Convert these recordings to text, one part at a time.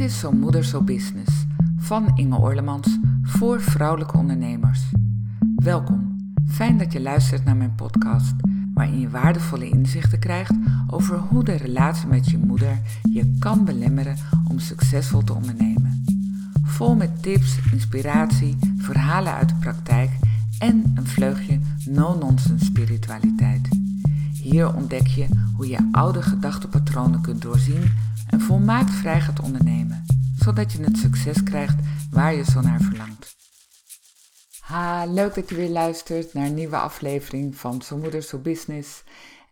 Dit is Zo Moeder Zo Business van Inge Orlemans voor vrouwelijke ondernemers. Welkom, fijn dat je luistert naar mijn podcast, waarin je waardevolle inzichten krijgt over hoe de relatie met je moeder je kan belemmeren om succesvol te ondernemen. Vol met tips, inspiratie, verhalen uit de praktijk en een vleugje no-nonsense spiritualiteit. Hier ontdek je hoe je oude gedachtepatronen kunt doorzien en volmaakt vrij gaat ondernemen, zodat je het succes krijgt waar je zo naar verlangt. Ha, leuk dat je weer luistert naar een nieuwe aflevering van Zo Moeder Zo Business.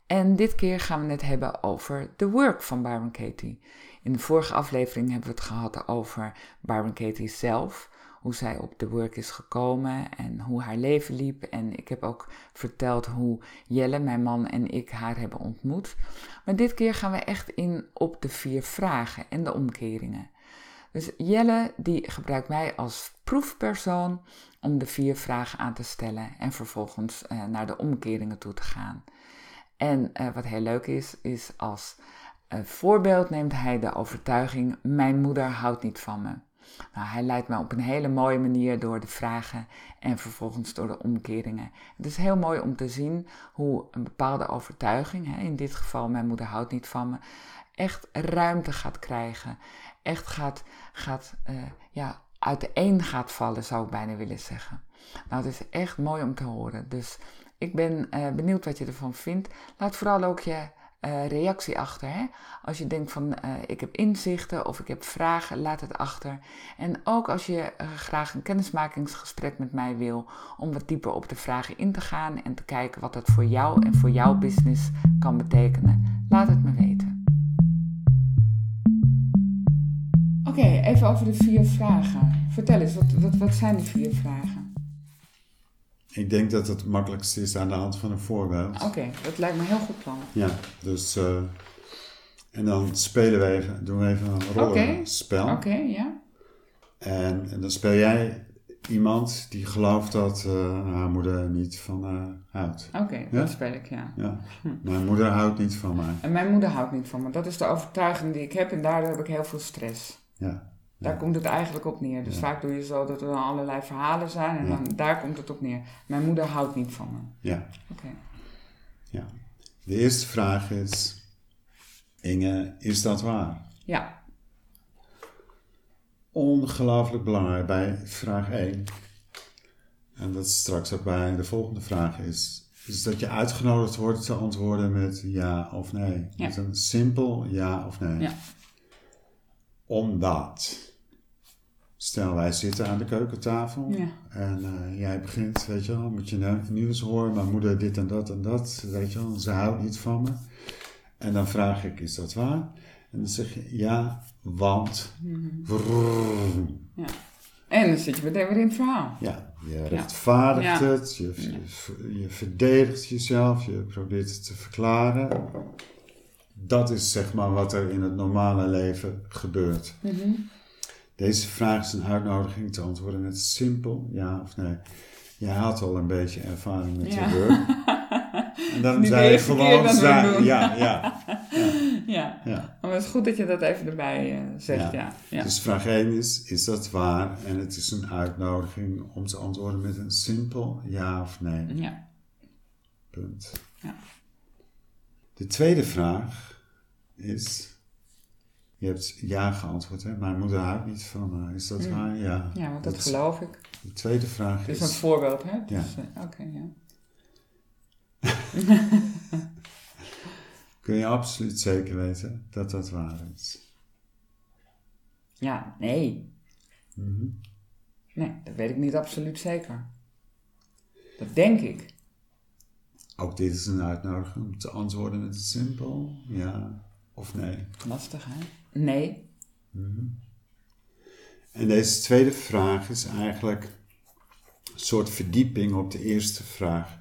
En dit keer gaan we het hebben over The Work van Byron Katie. In de vorige aflevering hebben we het gehad over Byron Katie zelf, hoe zij op The Work is gekomen en hoe haar leven liep. En ik heb ook verteld hoe Jelle, mijn man en ik haar hebben ontmoet. Maar dit keer gaan we echt in op de vier vragen en de omkeringen. Dus Jelle die gebruikt mij als proefpersoon om de vier vragen aan te stellen en vervolgens uh, naar de omkeringen toe te gaan. En uh, wat heel leuk is, is als uh, voorbeeld neemt hij de overtuiging: Mijn moeder houdt niet van me. Nou, hij leidt me op een hele mooie manier door de vragen en vervolgens door de omkeringen. Het is heel mooi om te zien hoe een bepaalde overtuiging, hè, in dit geval mijn moeder houdt niet van me, echt ruimte gaat krijgen. Echt gaat, gaat uh, ja, uiteen gaat vallen, zou ik bijna willen zeggen. Nou, het is echt mooi om te horen. Dus ik ben uh, benieuwd wat je ervan vindt. Laat vooral ook je uh, reactie achter. Hè? Als je denkt van uh, ik heb inzichten of ik heb vragen, laat het achter. En ook als je uh, graag een kennismakingsgesprek met mij wil om wat dieper op de vragen in te gaan en te kijken wat dat voor jou en voor jouw business kan betekenen, laat het me weten. Oké, even over de vier vragen. Vertel eens, wat, wat, wat zijn de vier vragen? Ik denk dat het makkelijkste is aan de hand van een voorbeeld. Oké, okay, dat lijkt me een heel goed plan. Ja, dus... Uh, en dan spelen we even, doen we even een rollenspel. Oké, okay. okay, ja. En, en, dan speel jij iemand die gelooft dat uh, haar moeder niet van haar houdt. Oké, ja? dat speel ik, ja. ja. Hm. Mijn moeder houdt niet van mij. En mijn moeder houdt niet van me. Dat is de overtuiging die ik heb en daardoor heb ik heel veel stress. Ja. Daar komt het eigenlijk op neer. Dus vaak doe je zo dat er dan allerlei verhalen zijn en dan, daar komt het op neer. Mijn moeder houdt niet van me. Ja. Oké. Okay. Ja. De eerste vraag is, Inge, is dat waar? Ja. Ongelooflijk belangrijk bij vraag 1. En dat is straks ook bij de volgende vraag is, is dat je uitgenodigd wordt te antwoorden met ja of nee. Met een simpel ja of nee. Ja. Omdat Stel, wij zitten aan de keukentafel ja. en uh, jij begint, weet je wel, moet je nieuws horen, mijn moeder dit en dat en dat, weet je wel, ze houdt niet van me. En dan vraag ik, is dat waar? En dan zeg je, ja, want. Mm -hmm. ja. En dan zit je meteen weer in het verhaal. Ja, je rechtvaardigt ja. het, je, je, je verdedigt jezelf, je probeert het te verklaren. Dat is zeg maar wat er in het normale leven gebeurt. Mm -hmm. Deze vraag is een uitnodiging te antwoorden met simpel ja of nee. Jij had al een beetje ervaring met ja. de. En daarom zei je gewoon, ja, ja, ja, ja. ja. Maar het is goed dat je dat even erbij uh, zegt, ja. ja. Dus vraag 1 is, is dat waar? En het is een uitnodiging om te antwoorden met een simpel ja of nee. Ja. Punt. Ja. De tweede vraag is, je hebt ja geantwoord, hè? Mijn moeder houdt niet van me. Is dat mm. waar? Ja. Ja, want dat, dat geloof ik. De tweede vraag is... is... een voorbeeld, hè? Ja. Dus, uh, Oké, okay, ja. Kun je absoluut zeker weten dat dat waar is? Ja, nee. Mm -hmm. Nee, dat weet ik niet absoluut zeker. Dat denk ik. Ook dit is een uitnodiging om te antwoorden met een simpel ja of nee. Lastig, hè? Nee. -hmm. En deze tweede vraag is eigenlijk een soort verdieping op de eerste vraag.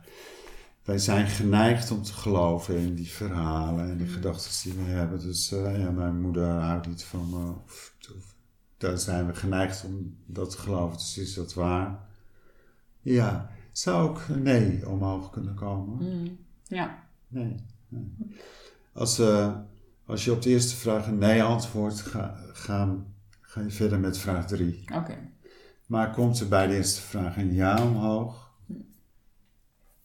Wij zijn geneigd om te geloven in die verhalen en die mm. gedachten die we hebben. Dus uh, ja, mijn moeder houdt niet van me. Of, of, daar zijn we geneigd om dat te geloven. Dus is dat waar? Ja, zou ook nee omhoog kunnen komen? Mm. Ja. Nee. nee. Als, uh, als je op de eerste vraag een nee antwoordt, ga, gaan, ga je verder met vraag 3. Oké. Maar komt er bij de eerste vraag een ja omhoog,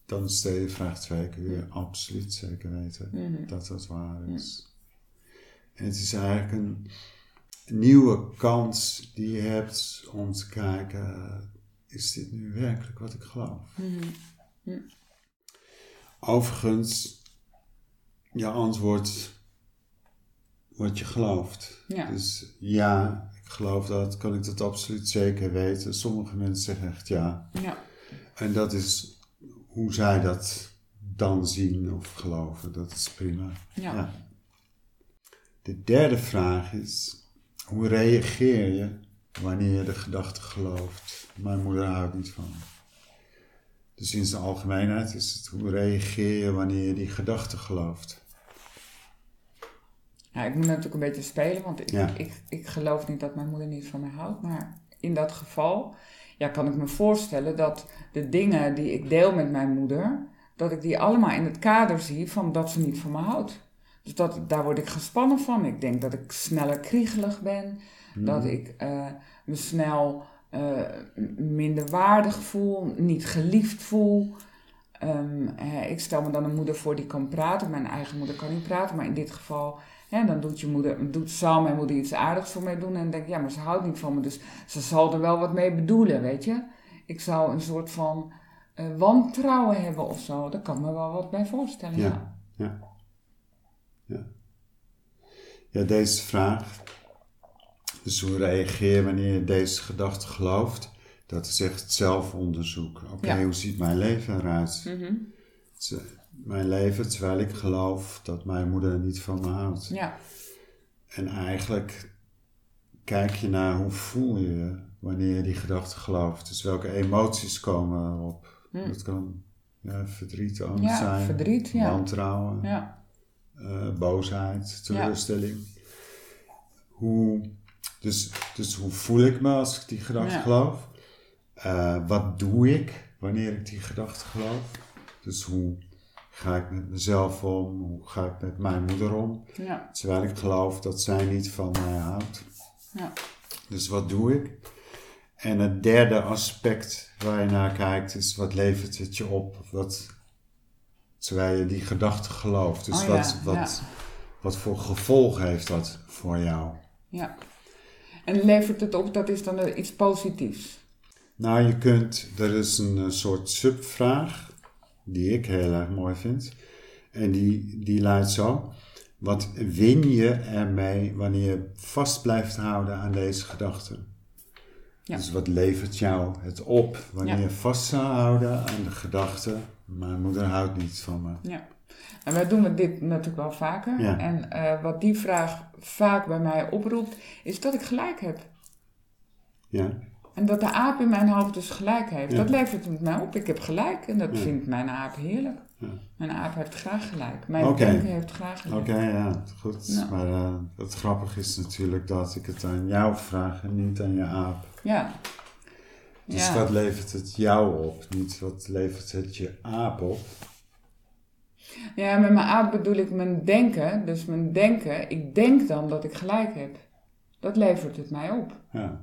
dan stel je vraag 2, kun je absoluut zeker weten Mhm. dat dat waar is. En het is eigenlijk een nieuwe kans die je hebt om te kijken, is dit nu werkelijk wat ik geloof? Mhm. Overigens, je antwoord wat je gelooft. Ja. Dus ja, ik geloof dat, kan ik dat absoluut zeker weten. Sommige mensen zeggen echt ja. Ja. En dat is hoe zij dat dan zien of geloven. Dat is prima. Ja. De derde vraag is, hoe reageer je wanneer je de gedachte gelooft? Mijn moeder houdt niet van. Dus in zijn algemeenheid is het, hoe reageer je wanneer je die gedachte gelooft? Ja, ik moet natuurlijk een beetje spelen, want ik, Ja. ik, ik geloof niet dat mijn moeder niet van mij houdt. Maar in dat geval ja, kan ik me voorstellen dat de dingen die ik deel met mijn moeder, dat ik die allemaal in het kader zie van dat ze niet van me houdt. Dus dat, daar word ik gespannen van. Ik denk dat ik sneller kriegelig ben, dat ik eh, me snel eh, minder waardig voel, niet geliefd voel. Ehm, eh, ik stel me dan een moeder voor die kan praten. Mijn eigen moeder kan niet praten, maar in dit geval, hè, dan doet je moeder, doet, zal mijn moeder iets aardigs voor mij doen. En denk ik, ja, maar ze houdt niet van me, dus ze zal er wel wat mee bedoelen, weet je. Ik zou een soort van eh, wantrouwen hebben of zo. Daar kan me wel wat bij voorstellen. Ja. Ja. Ja. Ja. Ja, deze vraag. Dus hoe reageer je wanneer je deze gedachte gelooft? Dat is echt zelfonderzoek. Oké, Ja. hoe ziet mijn leven eruit? Ze- Mijn leven terwijl ik geloof dat mijn moeder niet van me houdt. ja. En eigenlijk kijk je naar hoe voel je je wanneer je die gedachte gelooft. Dus welke emoties komen erop. Dat kan ja, verdriet, angst Hm. Ja, zijn, verdriet, ja. wantrouwen, Ja. eh, boosheid, teleurstelling. Hoe, dus, dus hoe voel ik me als ik die gedachte geloof? Eh, wat doe ik wanneer ik die gedachte geloof? Dus hoe ga ik met mezelf om? Hoe ga ik met mijn moeder om? Ja. Terwijl ik geloof dat zij niet van mij houdt. Ja. Dus wat doe ik? En het derde aspect waar je naar kijkt is wat levert het je op? Wat, terwijl je die gedachte gelooft. Dus Oh ja, wat, wat, wat voor gevolg heeft dat voor jou? ja. En levert het op, dat is dan iets positiefs. Nou, je kunt, er is een eh, soort subvraag die ik heel erg mooi vind. En die, die luidt zo. Wat win je ermee wanneer je vast blijft houden aan deze gedachte? Ja. Dus wat levert jou het op wanneer Ja. je vast zou houden aan de gedachte, mijn moeder houdt niet van me. Ja. En wij doen dit natuurlijk wel vaker. Ja. En eh, wat die vraag vaak bij mij oproept, is dat ik gelijk heb. Ja? En dat de aap in mijn hoofd dus gelijk heeft. Ja. Dat levert het mij op. Ik heb gelijk. En dat Ja. vindt mijn aap heerlijk. Ja. Mijn aap heeft graag gelijk. Mijn denken heeft graag gelijk. Oké, ja, goed. Ja. Maar eh, het grappige is natuurlijk dat ik het aan jou vraag en niet aan je aap. Ja. Dus ja. wat levert het jou op? Niet wat levert het je aap op? ja, met mijn aap bedoel ik mijn denken. Dus mijn denken, ik denk dan dat ik gelijk heb. Dat levert het mij op. Ja.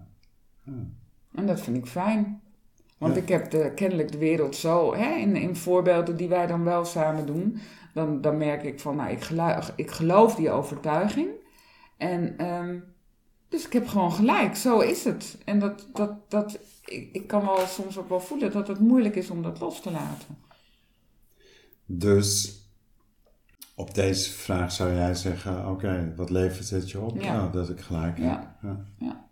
En dat vind ik fijn. Want Ja. ik heb de, kennelijk de wereld zo, hè, in, in voorbeelden die wij dan wel samen doen, dan, dan merk ik van, nou, ik geloof, ik geloof die overtuiging. En ehm, dus ik heb gewoon gelijk, zo is het. En dat, dat, dat, ik, ik kan wel soms ook wel voelen dat het moeilijk is om dat los te laten. Dus op deze vraag zou jij zeggen: Oké, wat levert het je op? Ja. Nou, dat ik gelijk heb. Ja. Ja.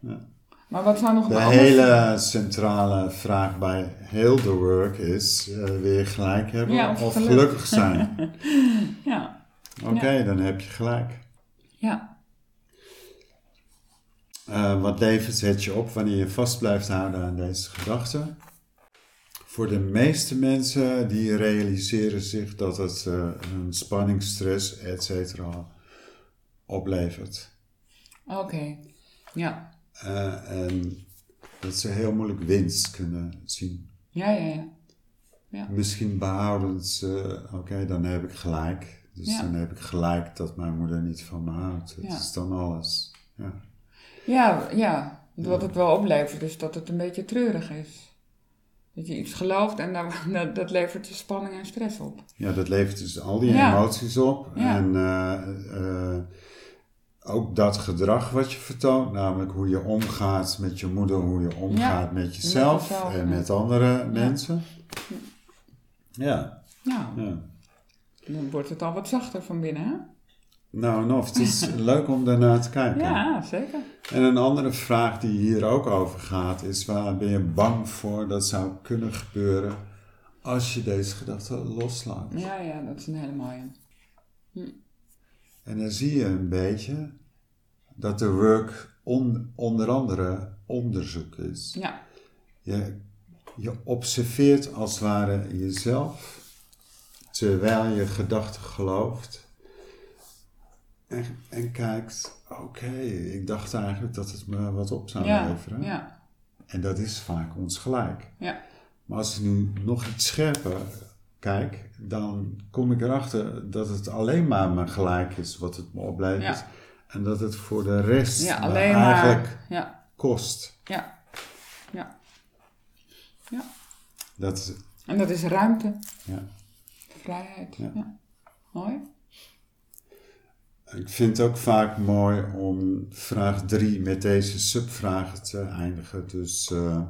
Ja. Maar wat nog De hele centrale vraag bij heel de work is: eh, wil je gelijk hebben Ja, of, of geluk. gelukkig zijn? Ja, Oké, dan heb je gelijk. ja, Eh, wat levert het je op wanneer je vast blijft houden aan deze gedachte? Voor de meeste mensen die realiseren zich dat het eh, een spanning, stress, etc. oplevert. oké. Ja, Eh, en dat ze heel moeilijk winst kunnen zien. ja, ja, ja. Misschien behouden ze, oké, dan heb ik gelijk. Dus Ja. dan heb ik gelijk dat mijn moeder niet van me houdt. Dat Ja. is dan alles. Ja. Ja, ja. Wat het wel oplevert is dat het een beetje treurig is. Dat je iets gelooft en daar, dat levert dus spanning en stress op. Ja, dat levert dus al die Ja. emoties op. Ja. En eh, eh, ook dat gedrag wat je vertoont, namelijk hoe je omgaat met je moeder, hoe je omgaat met jezelf jezelf, en met andere mensen. Ja, Nou, ja. dan wordt het al wat zachter van binnen, hè? Nou en of, het is leuk om daarnaar te kijken. Ja, zeker. En een andere vraag die hier ook over gaat is, waar ben je bang voor dat zou kunnen gebeuren als je deze gedachte loslaat? Ja, ja, dat is een hele mooie. En dan zie je een beetje dat de work on- onder andere onderzoek is. Ja, Je, je observeert als het ware jezelf terwijl je gedachten gelooft. En, en kijkt, oké, ik dacht eigenlijk dat het me wat op zou ja, leveren. ja, En dat is vaak ons gelijk. ja, Maar als ik nu nog iets scherper kijk, dan kom ik erachter dat het alleen maar mijn gelijk is wat het me oplevert. Ja. En dat het voor de rest ja alleen eigenlijk maar. Ja, kost. ja, ja. Ja. Dat, En dat is ruimte, ja. vrijheid. Ja. Mooi. Ik vind het ook vaak mooi om vraag 3 met deze subvragen te eindigen. Dus eh,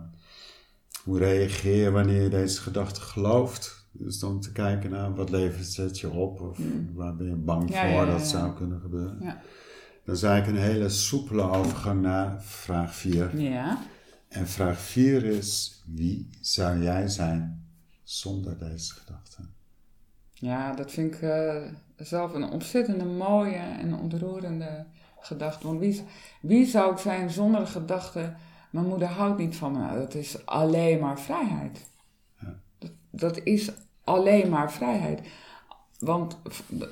hoe reageer je wanneer je deze gedachte gelooft? Dus dan te kijken naar wat levert het je op of waar ben je bang. Ja, voor ja, dat zou kunnen gebeuren. Ja. Dat is eigenlijk een hele soepele overgang naar vraag 4. Ja. En vraag 4 is, wie zou jij zijn zonder deze gedachte? Ja, dat vind ik eh, zelf een ontzettende mooie en ontroerende gedachte. Want wie, wie zou ik zijn zonder de gedachte, mijn moeder houdt niet van me? Dat is alleen maar vrijheid. Ja. Dat, dat is alleen maar vrijheid. Want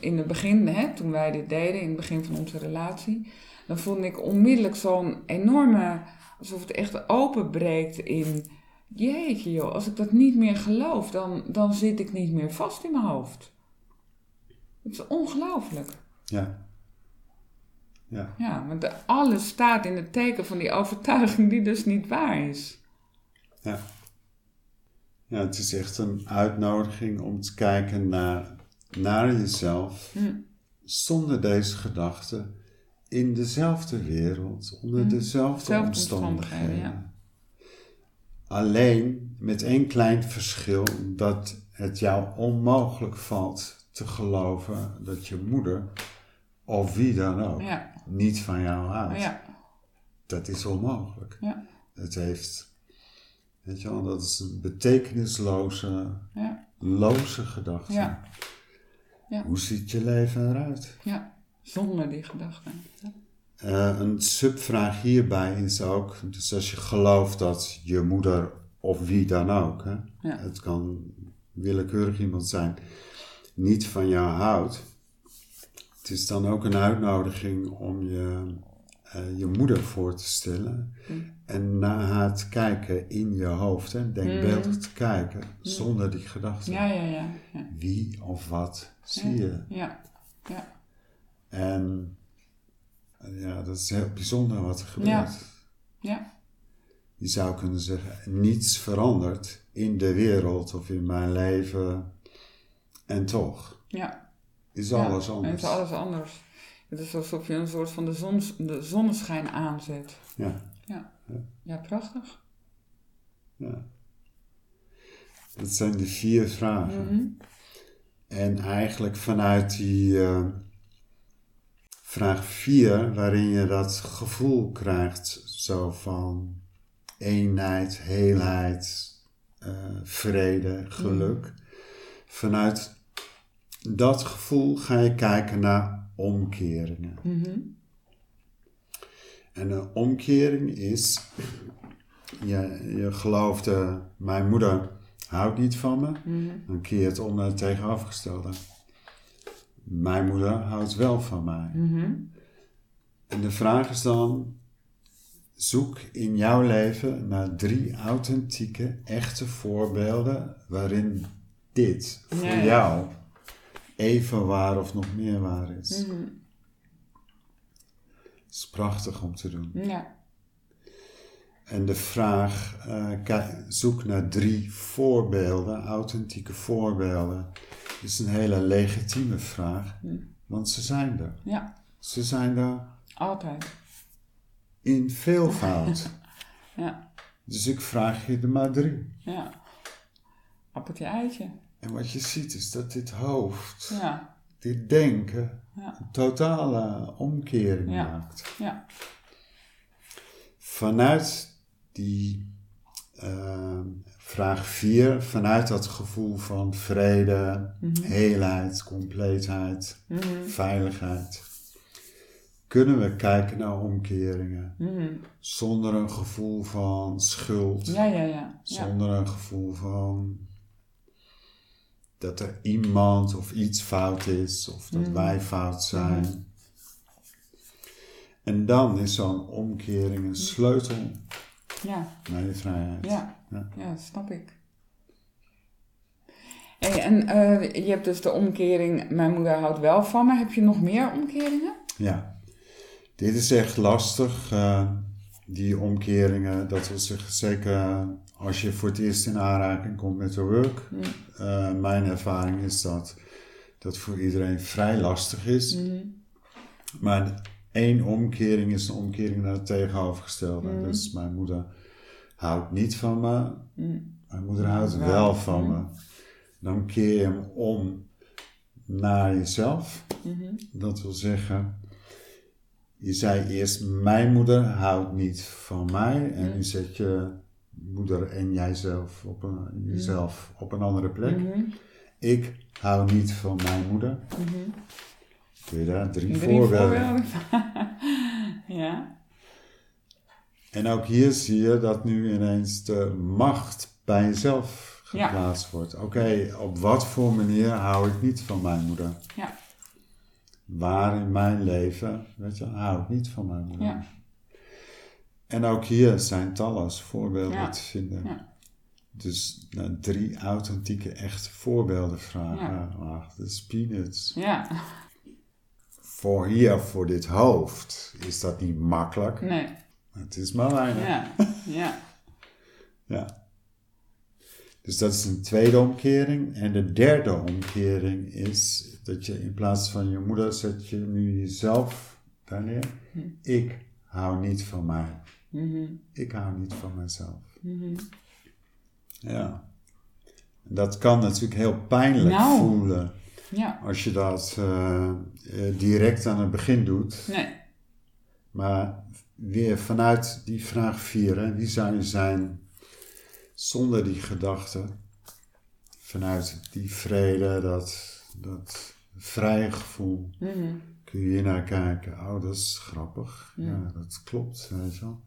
in het begin, hè, toen wij dit deden, in het begin van onze relatie, dan vond ik onmiddellijk zo'n enorme, alsof het echt openbreekt in, jeetje joh, als ik dat niet meer geloof, dan, dan zit ik niet meer vast in mijn hoofd. Het is ongelooflijk. Ja. Ja. Ja, want alles staat in het teken van die overtuiging die dus niet waar is. Ja. Ja, het is echt een uitnodiging om te kijken naar, naar jezelf Hm. zonder deze gedachten in dezelfde wereld, onder dezelfde Dezelfde omstandigheden. omstandigheden, Alleen met één klein verschil dat het jou onmogelijk valt te geloven dat je moeder of wie dan ook Ja, niet van jou houdt. ja, Dat is onmogelijk. ja, Het heeft, weet je wel, dat is een betekenisloze, ja, loze gedachte. Ja. Ja. Hoe ziet je leven eruit? ja. Zonder die gedachte. Eh, een subvraag hierbij is ook, dus als je gelooft dat je moeder of wie dan ook, hè, het kan willekeurig iemand zijn, niet van jou houdt. Het is dan ook een uitnodiging om je, eh, je moeder voor te stellen en naar haar te kijken in je hoofd, hè, denkbeeldig te kijken, zonder die gedachten. Ja, ja, ja. Ja, Wie of wat zie je? ja, ja. En ja, dat is heel bijzonder wat er gebeurt. ja. Je zou kunnen zeggen, niets verandert in de wereld of in mijn leven. En toch ja. is Ja, alles En anders. het is alles anders. Het is alsof je een soort van de, zons, de zonneschijn aanzet. Ja, Ja, ja prachtig. ja. Dat zijn de vier vragen. Mhm. En eigenlijk vanuit die eh, vraag 4, waarin je dat gevoel krijgt, zo van eenheid, heelheid, eh, vrede, geluk. Vanuit dat gevoel ga je kijken naar omkeringen. Mhm. En een omkering is, je, je geloofde, mijn moeder houdt niet van me, Mhm. dan keer je het om naar het tegenovergestelde. Mijn moeder houdt wel van mij. Mhm. En de vraag is dan, zoek in jouw leven naar drie authentieke, echte voorbeelden waarin dit voor Ja, ja. jou even waar of nog meer waar is. Mhm. is prachtig om te doen. Ja. En de vraag, eh, zoek naar drie voorbeelden, authentieke voorbeelden, is een hele legitieme vraag, Hm. want ze zijn er. Ja. Ze zijn er Altijd. in veelvoud. Ja. dus ik vraag je er maar drie. Ja. Appeltje eitje. En wat je ziet is dat dit hoofd, Ja. dit denken, Ja. een totale omkering Ja. maakt. Ja. Vanuit die eh, vraag 4, vanuit dat gevoel van vrede, heelheid, compleetheid, Mhm. veiligheid, kunnen we kijken naar omkeringen Mhm. zonder een gevoel van schuld, Ja, ja, ja. Ja. zonder een gevoel van dat er iemand of iets fout is of dat Mhm. wij fout zijn. En dan is zo'n omkering een sleutel Ja. naar je vrijheid. Ja. Ja. Snap ik. Hey, en eh, je hebt dus de omkering, mijn moeder houdt wel van me. Heb je nog meer omkeringen? Ja, dit is echt lastig. eh, die omkeringen, dat wil zeggen, zeker als je voor het eerst in aanraking komt met de work. Eh, mijn ervaring is dat dat voor iedereen vrij lastig is. Mhm. Maar één omkering is een omkering naar het tegenovergestelde. Mhm. Dus mijn moeder houdt niet van me, Mhm. mijn moeder houdt Wel. wel van me. Dan keer je hem om naar jezelf. Dat wil zeggen, je zei eerst mijn moeder houdt niet van mij en Mhm. nu zet je moeder en jijzelf op een, jezelf op een andere plek. Mhm. Ik hou niet van mijn moeder. Mhm. Kun je daar drie, Drie voorbeelden? ja. En ook hier zie je dat nu ineens de macht bij jezelf Ja. geplaatst wordt. Oké, op wat voor manier hou ik niet van mijn moeder? Ja. Waar in mijn leven, weet je, hou ik niet van mijn moeder? Ja. En ook hier zijn talloze voorbeelden Ja. te vinden. Ja. Dus nou, drie authentieke, echte voorbeelden vragen. Ach, dat is peanuts. Ja. Voor hier, voor dit hoofd, is dat niet makkelijk. Nee. Het is maar weinig. Ja. Ja. Ja. Dus dat is een tweede omkering. En de derde omkering is dat je in plaats van je moeder zet je nu jezelf daar neer. Ik hou niet van mij. Mhm. Ik hou niet van mezelf. Mhm. Ja. Dat kan natuurlijk heel pijnlijk Nou. voelen Ja. als je dat eh, eh, direct aan het begin doet. Nee. Maar weer vanuit die vraag 4, hè, wie zou je zijn zonder die gedachte? Vanuit die vrede, dat, dat vrije gevoel, Mhm. kun je naar kijken. Oh, dat is grappig. Ja, dat klopt, weet je wel.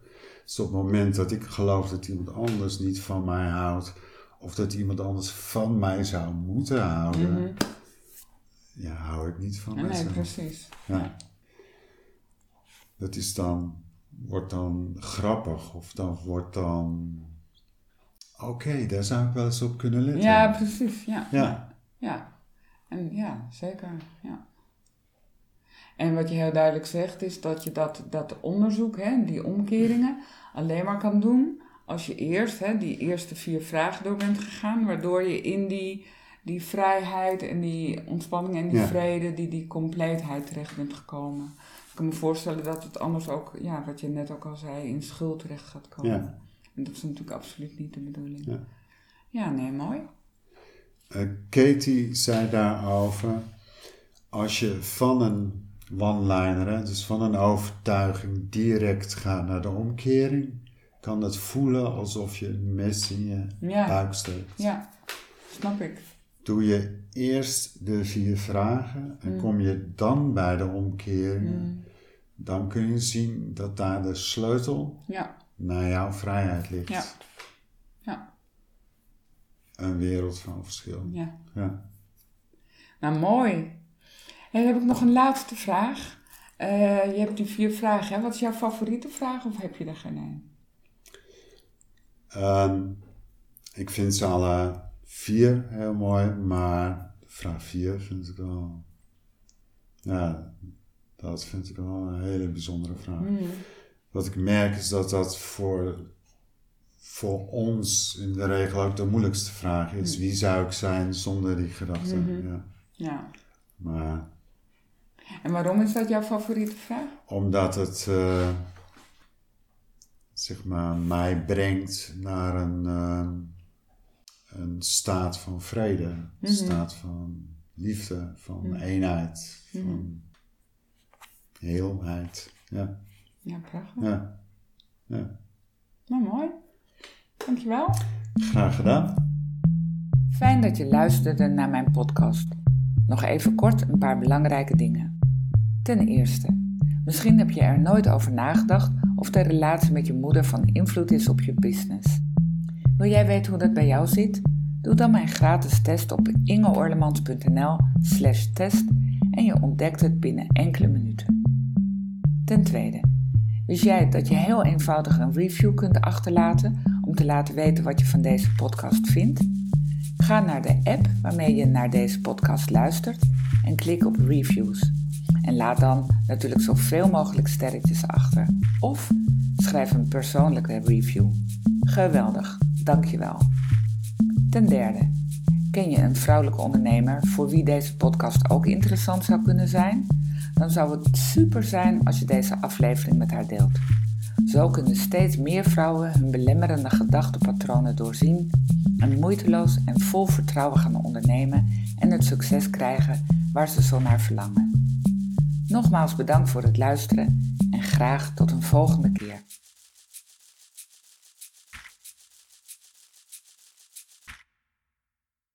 Dus op het moment dat ik geloof dat iemand anders niet van mij houdt, of dat iemand anders van mij zou moeten houden, Mhm. ja, hou ik niet van Nee, mezelf. precies. Ja. Dat is dan, wordt dan grappig of dan wordt dan, oké, daar zou ik wel eens op kunnen letten. Ja, precies. Ja. Ja. Ja. En ja, zeker. Ja. En wat je heel duidelijk zegt is dat je dat, dat onderzoek, hè, die omkeringen, alleen maar kan doen als je eerst hè, die eerste vier vragen door bent gegaan, waardoor je in die, die vrijheid en die ontspanning en die Ja. vrede, die, die compleetheid terecht bent gekomen. Ik kan me voorstellen dat het anders ook, ja, wat je net ook al zei, in schuld terecht gaat komen. Ja. En dat is natuurlijk absoluut niet de bedoeling. Ja. Ja, nee, mooi. Eh, Katie zei daarover, als je van een one-liner, dus van een overtuiging, direct gaat naar de omkering, kan het voelen alsof je een mes in je Ja. buik steekt. Ja, snap ik. Doe je eerst de vier vragen en kom je dan bij de omkering, dan kun je zien dat daar de sleutel Ja, naar jouw vrijheid ligt. Ja. ja, Een wereld van verschil. ja. Ja. Nou, mooi. En dan heb ik nog een laatste vraag. Eh, je hebt die vier vragen. Hè? Wat is jouw favoriete vraag of heb je er geen een? Ehm, ik vind ze alle vier heel mooi, maar vraag vier vind ik wel. Ja, Dat vind ik wel een hele bijzondere vraag. Mm. Wat ik merk is dat dat voor, voor ons in de regel ook de moeilijkste vraag is. Mm. Wie zou ik zijn zonder die gedachte? Mhm. Ja. Ja. Maar En waarom is dat jouw favoriete vraag? omdat het eh, zeg maar, mij brengt naar een, eh, een staat van vrede, een Mhm. staat van liefde, van eenheid, Mhm. van heelheid. Ja, Ja, prachtig. ja, ja. Nou, mooi. Dankjewel. Graag gedaan. Fijn dat je luisterde naar mijn podcast. Nog even kort een paar belangrijke dingen. Ten eerste, misschien heb je er nooit over nagedacht of de relatie met je moeder van invloed is op je business. Wil jij weten hoe dat bij jou zit? Doe dan mijn gratis test op ingeorlemans.nl/slash test en je ontdekt het binnen enkele minuten. Ten tweede, wist jij dat je heel eenvoudig een review kunt achterlaten om te laten weten wat je van deze podcast vindt? Ga naar de app waarmee je naar deze podcast luistert en klik op reviews. En laat dan natuurlijk zoveel mogelijk sterretjes achter. Of schrijf een persoonlijke review. Geweldig, dankjewel. Ten derde, ken je een vrouwelijke ondernemer voor wie deze podcast ook interessant zou kunnen zijn? Dan zou het super zijn als je deze aflevering met haar deelt. Zo kunnen steeds meer vrouwen hun belemmerende gedachtepatronen doorzien en moeiteloos en vol vertrouwen gaan ondernemen en het succes krijgen waar ze zo naar verlangen. Nogmaals bedankt voor het luisteren en graag tot een volgende keer.